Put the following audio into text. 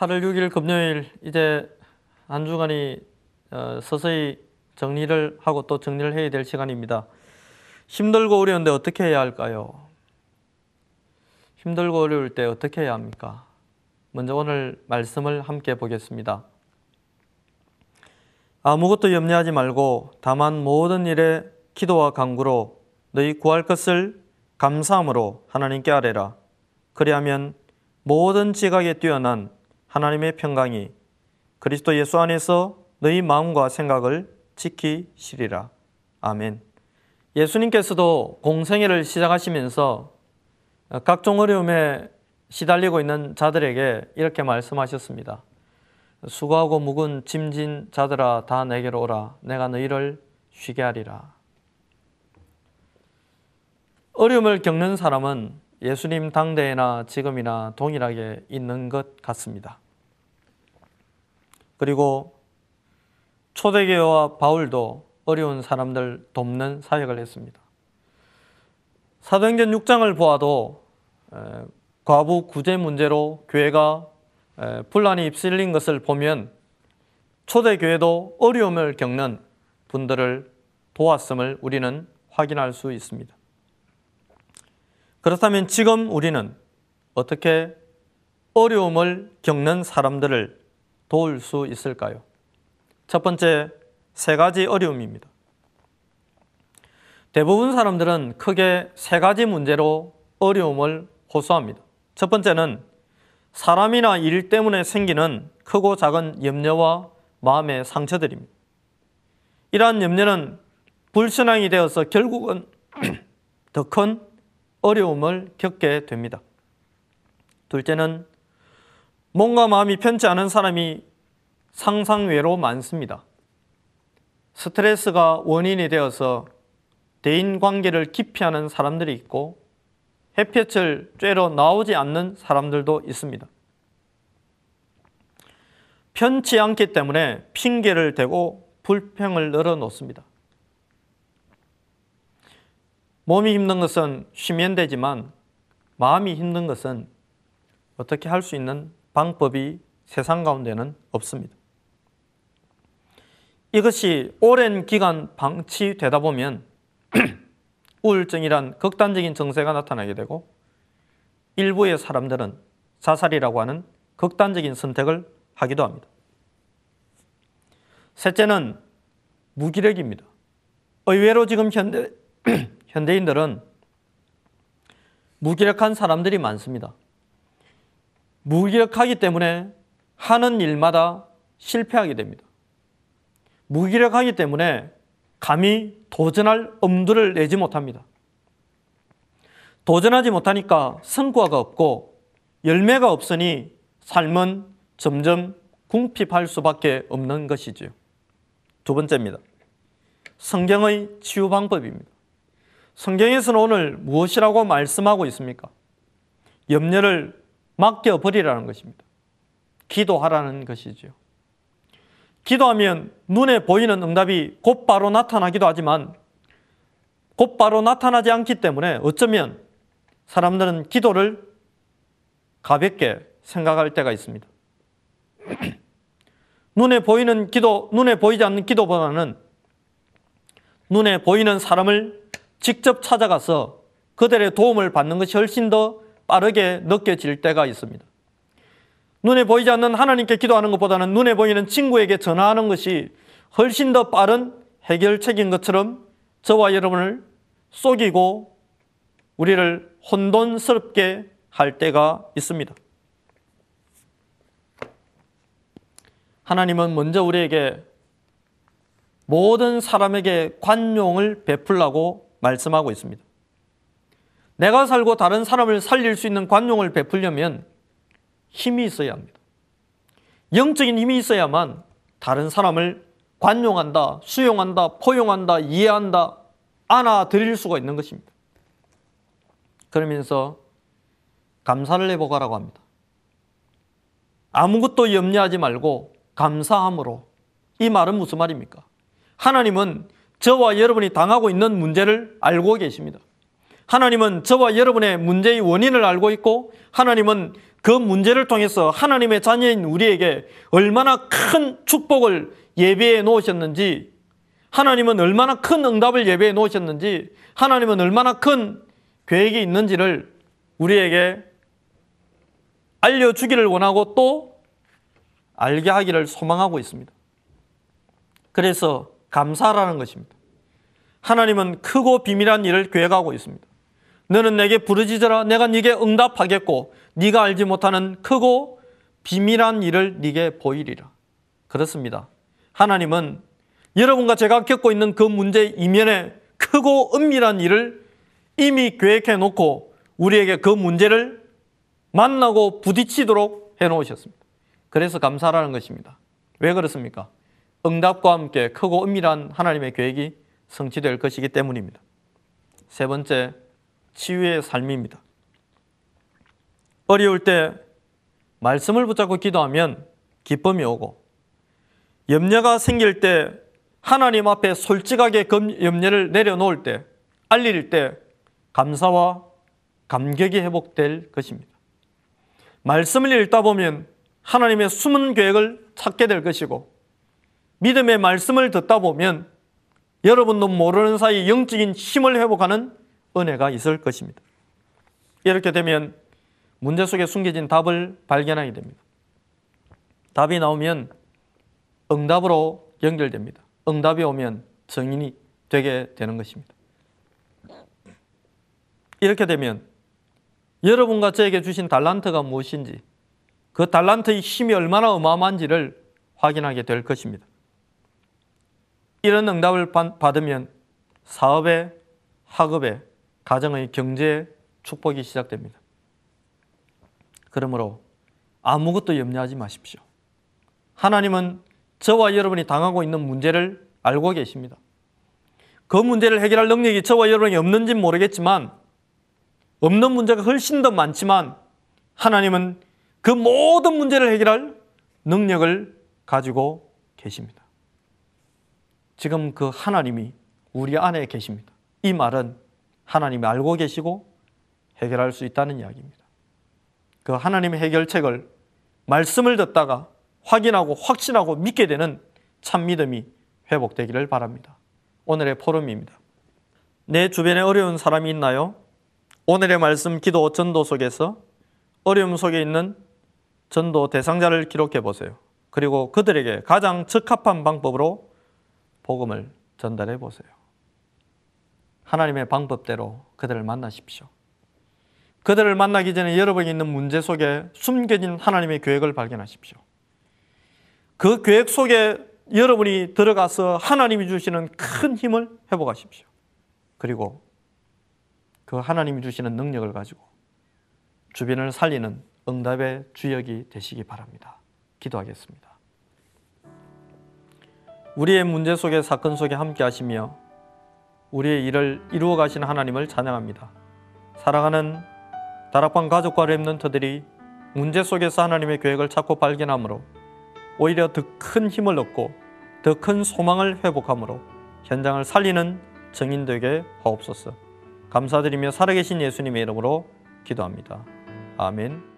8월 6일 금요일 이제 한 주간이 어, 서서히 정리를 하고 또 정리를 해야 될 시간입니다. 힘들고 어려운데 어떻게 해야 할까요? 힘들고 어려울 때 어떻게 해야 합니까? 먼저 오늘 말씀을 함께 보겠습니다. 아무것도 염려하지 말고 다만 모든 일에 기도와 간구로 너희 구할 것을 감사함으로 하나님께 아뢰라. 그리하면 모든 지각에 뛰어난 하나님의 평강이 그리스도 예수 안에서 너희 마음과 생각을 지키시리라. 아멘. 예수님께서도 공생애를 시작하시면서 각종 어려움에 시달리고 있는 자들에게 이렇게 말씀하셨습니다. 수고하고 묵은 짐진 자들아 다 내게로 오라 내가 너희를 쉬게 하리라. 어려움을 겪는 사람은 예수님 당대나 지금이나 동일하게 있는 것 같습니다. 그리고 초대교회와 바울도 어려운 사람들 돕는 사역을 했습니다. 사도행전 6장을 보아도 과부 구제 문제로 교회가 분란이 휩쓸린 것을 보면 초대교회도 어려움을 겪는 분들을 도왔음을 우리는 확인할 수 있습니다. 그렇다면 지금 우리는 어떻게 어려움을 겪는 사람들을 도울 수 있을까요? 첫 번째, 세 가지 어려움입니다. 대부분 사람들은 크게 세 가지 문제로 어려움을 호소합니다. 첫 번째는 사람이나 일 때문에 생기는 크고 작은 염려와 마음의 상처들입니다. 이러한 염려는 불신앙이 되어서 결국은 더 큰 어려움을 겪게 됩니다. 둘째는 몸과 마음이 편치 않은 사람이 상상외로 많습니다. 스트레스가 원인이 되어서 대인 관계를 기피하는 사람들이 있고 햇볕을 쬐러 나오지 않는 사람들도 있습니다. 편치 않기 때문에 핑계를 대고 불평을 늘어놓습니다. 몸이 힘든 것은 쉬면 되지만 마음이 힘든 것은 어떻게 할 수 있는 방법이 세상 가운데는 없습니다. 이것이 오랜 기간 방치되다 보면 우울증이란 극단적인 증세가 나타나게 되고 일부의 사람들은 자살이라고 하는 극단적인 선택을 하기도 합니다. 셋째는 무기력입니다. 의외로 지금 현대 현대인들은 무기력한 사람들이 많습니다. 무기력하기 때문에 하는 일마다 실패하게 됩니다. 무기력하기 때문에 감히 도전할 엄두를 내지 못합니다. 도전하지 못하니까 성과가 없고 열매가 없으니 삶은 점점 궁핍할 수밖에 없는 것이지요. 두 번째입니다. 성경의 치유 방법입니다. 성경에서는 오늘 무엇이라고 말씀하고 있습니까? 염려를 맡겨버리라는 것입니다. 기도하라는 것이죠. 기도하면 눈에 보이는 응답이 곧바로 나타나기도 하지만 곧바로 나타나지 않기 때문에 어쩌면 사람들은 기도를 가볍게 생각할 때가 있습니다. 눈에 보이는 기도, 눈에 보이지 않는 기도보다는 눈에 보이는 사람을 직접 찾아가서 그들의 도움을 받는 것이 훨씬 더 빠르게 느껴질 때가 있습니다. 눈에 보이지 않는 하나님께 기도하는 것보다는 눈에 보이는 친구에게 전화하는 것이 훨씬 더 빠른 해결책인 것처럼 저와 여러분을 속이고 우리를 혼돈스럽게 할 때가 있습니다. 하나님은 먼저 우리에게 모든 사람에게 관용을 베풀라고 말씀하고 있습니다. 내가 살고 다른 사람을 살릴 수 있는 관용을 베풀려면 힘이 있어야 합니다. 영적인 힘이 있어야만 다른 사람을 관용한다, 수용한다, 포용한다, 이해한다, 안아드릴 수가 있는 것입니다. 그러면서 감사를 해보가라고 합니다. 아무것도 염려하지 말고 감사함으로. 이 말은 무슨 말입니까? 하나님은 저와 여러분이 당하고 있는 문제를 알고 계십니다. 하나님은 저와 여러분의 문제의 원인을 알고 있고 하나님은 그 문제를 통해서 하나님의 자녀인 우리에게 얼마나 큰 축복을 예배해 놓으셨는지, 하나님은 얼마나 큰 응답을 예배해 놓으셨는지, 하나님은 얼마나 큰 계획이 있는지를 우리에게 알려주기를 원하고 또 알게 하기를 소망하고 있습니다. 그래서 감사라는 것입니다. 하나님은 크고 비밀한 일을 계획하고 있습니다. 너는 내게 부르짖어라 내가 네게 응답하겠고 네가 알지 못하는 크고 비밀한 일을 네게 보이리라. 그렇습니다. 하나님은 여러분과 제가 겪고 있는 그 문제 이면에 크고 은밀한 일을 이미 계획해 놓고 우리에게 그 문제를 만나고 부딪히도록 해 놓으셨습니다. 그래서 감사라는 것입니다. 왜 그렇습니까? 응답과 함께 크고 은밀한 하나님의 계획이 성취될 것이기 때문입니다. 세 번째, 치유의 삶입니다. 어려울 때 말씀을 붙잡고 기도하면 기쁨이 오고 염려가 생길 때 하나님 앞에 솔직하게 염려를 내려놓을 때 알릴 때 감사와 감격이 회복될 것입니다. 말씀을 읽다 보면 하나님의 숨은 계획을 찾게 될 것이고 믿음의 말씀을 듣다 보면 여러분도 모르는 사이 영적인 힘을 회복하는 은혜가 있을 것입니다. 이렇게 되면 문제 속에 숨겨진 답을 발견하게 됩니다. 답이 나오면 응답으로 연결됩니다. 응답이 오면 증인이 되게 되는 것입니다. 이렇게 되면 여러분과 저에게 주신 달란트가 무엇인지 그 달란트의 힘이 얼마나 어마어마한지를 확인하게 될 것입니다. 이런 응답을 받으면 사업에, 학업에, 가정의 경제 축복이 시작됩니다. 그러므로 아무것도 염려하지 마십시오. 하나님은 저와 여러분이 당하고 있는 문제를 알고 계십니다. 그 문제를 해결할 능력이 저와 여러분이 없는지 모르겠지만 없는 문제가 훨씬 더 많지만 하나님은 그 모든 문제를 해결할 능력을 가지고 계십니다. 지금 그 하나님이 우리 안에 계십니다. 이 말은 하나님이 알고 계시고 해결할 수 있다는 이야기입니다. 그 하나님의 해결책을 말씀을 듣다가 확인하고 확신하고 믿게 되는 참 믿음이 회복되기를 바랍니다. 오늘의 포럼입니다. 내 주변에 어려운 사람이 있나요? 오늘의 말씀 기도 전도 속에서 어려움 속에 있는 전도 대상자를 기록해 보세요. 그리고 그들에게 가장 적합한 방법으로 복음을 전달해 보세요. 하나님의 방법대로 그들을 만나십시오. 그들을 만나기 전에 여러분이 있는 문제 속에 숨겨진 하나님의 계획을 발견하십시오. 그 계획 속에 여러분이 들어가서 하나님이 주시는 큰 힘을 회복하십시오. 그리고 그 하나님이 주시는 능력을 가지고 주변을 살리는 응답의 주역이 되시기 바랍니다. 기도하겠습니다. 우리의 문제 속에 사건 속에 함께 하시며 우리의 일을 이루어 가신 하나님을 찬양합니다. 사랑하는 다락방 가족과 랩런트들이 문제 속에서 하나님의 계획을 찾고 발견함으로 오히려 더 큰 힘을 얻고 더 큰 소망을 회복함으로 현장을 살리는 증인되게 하옵소서. 감사드리며 살아계신 예수님의 이름으로 기도합니다. 아멘.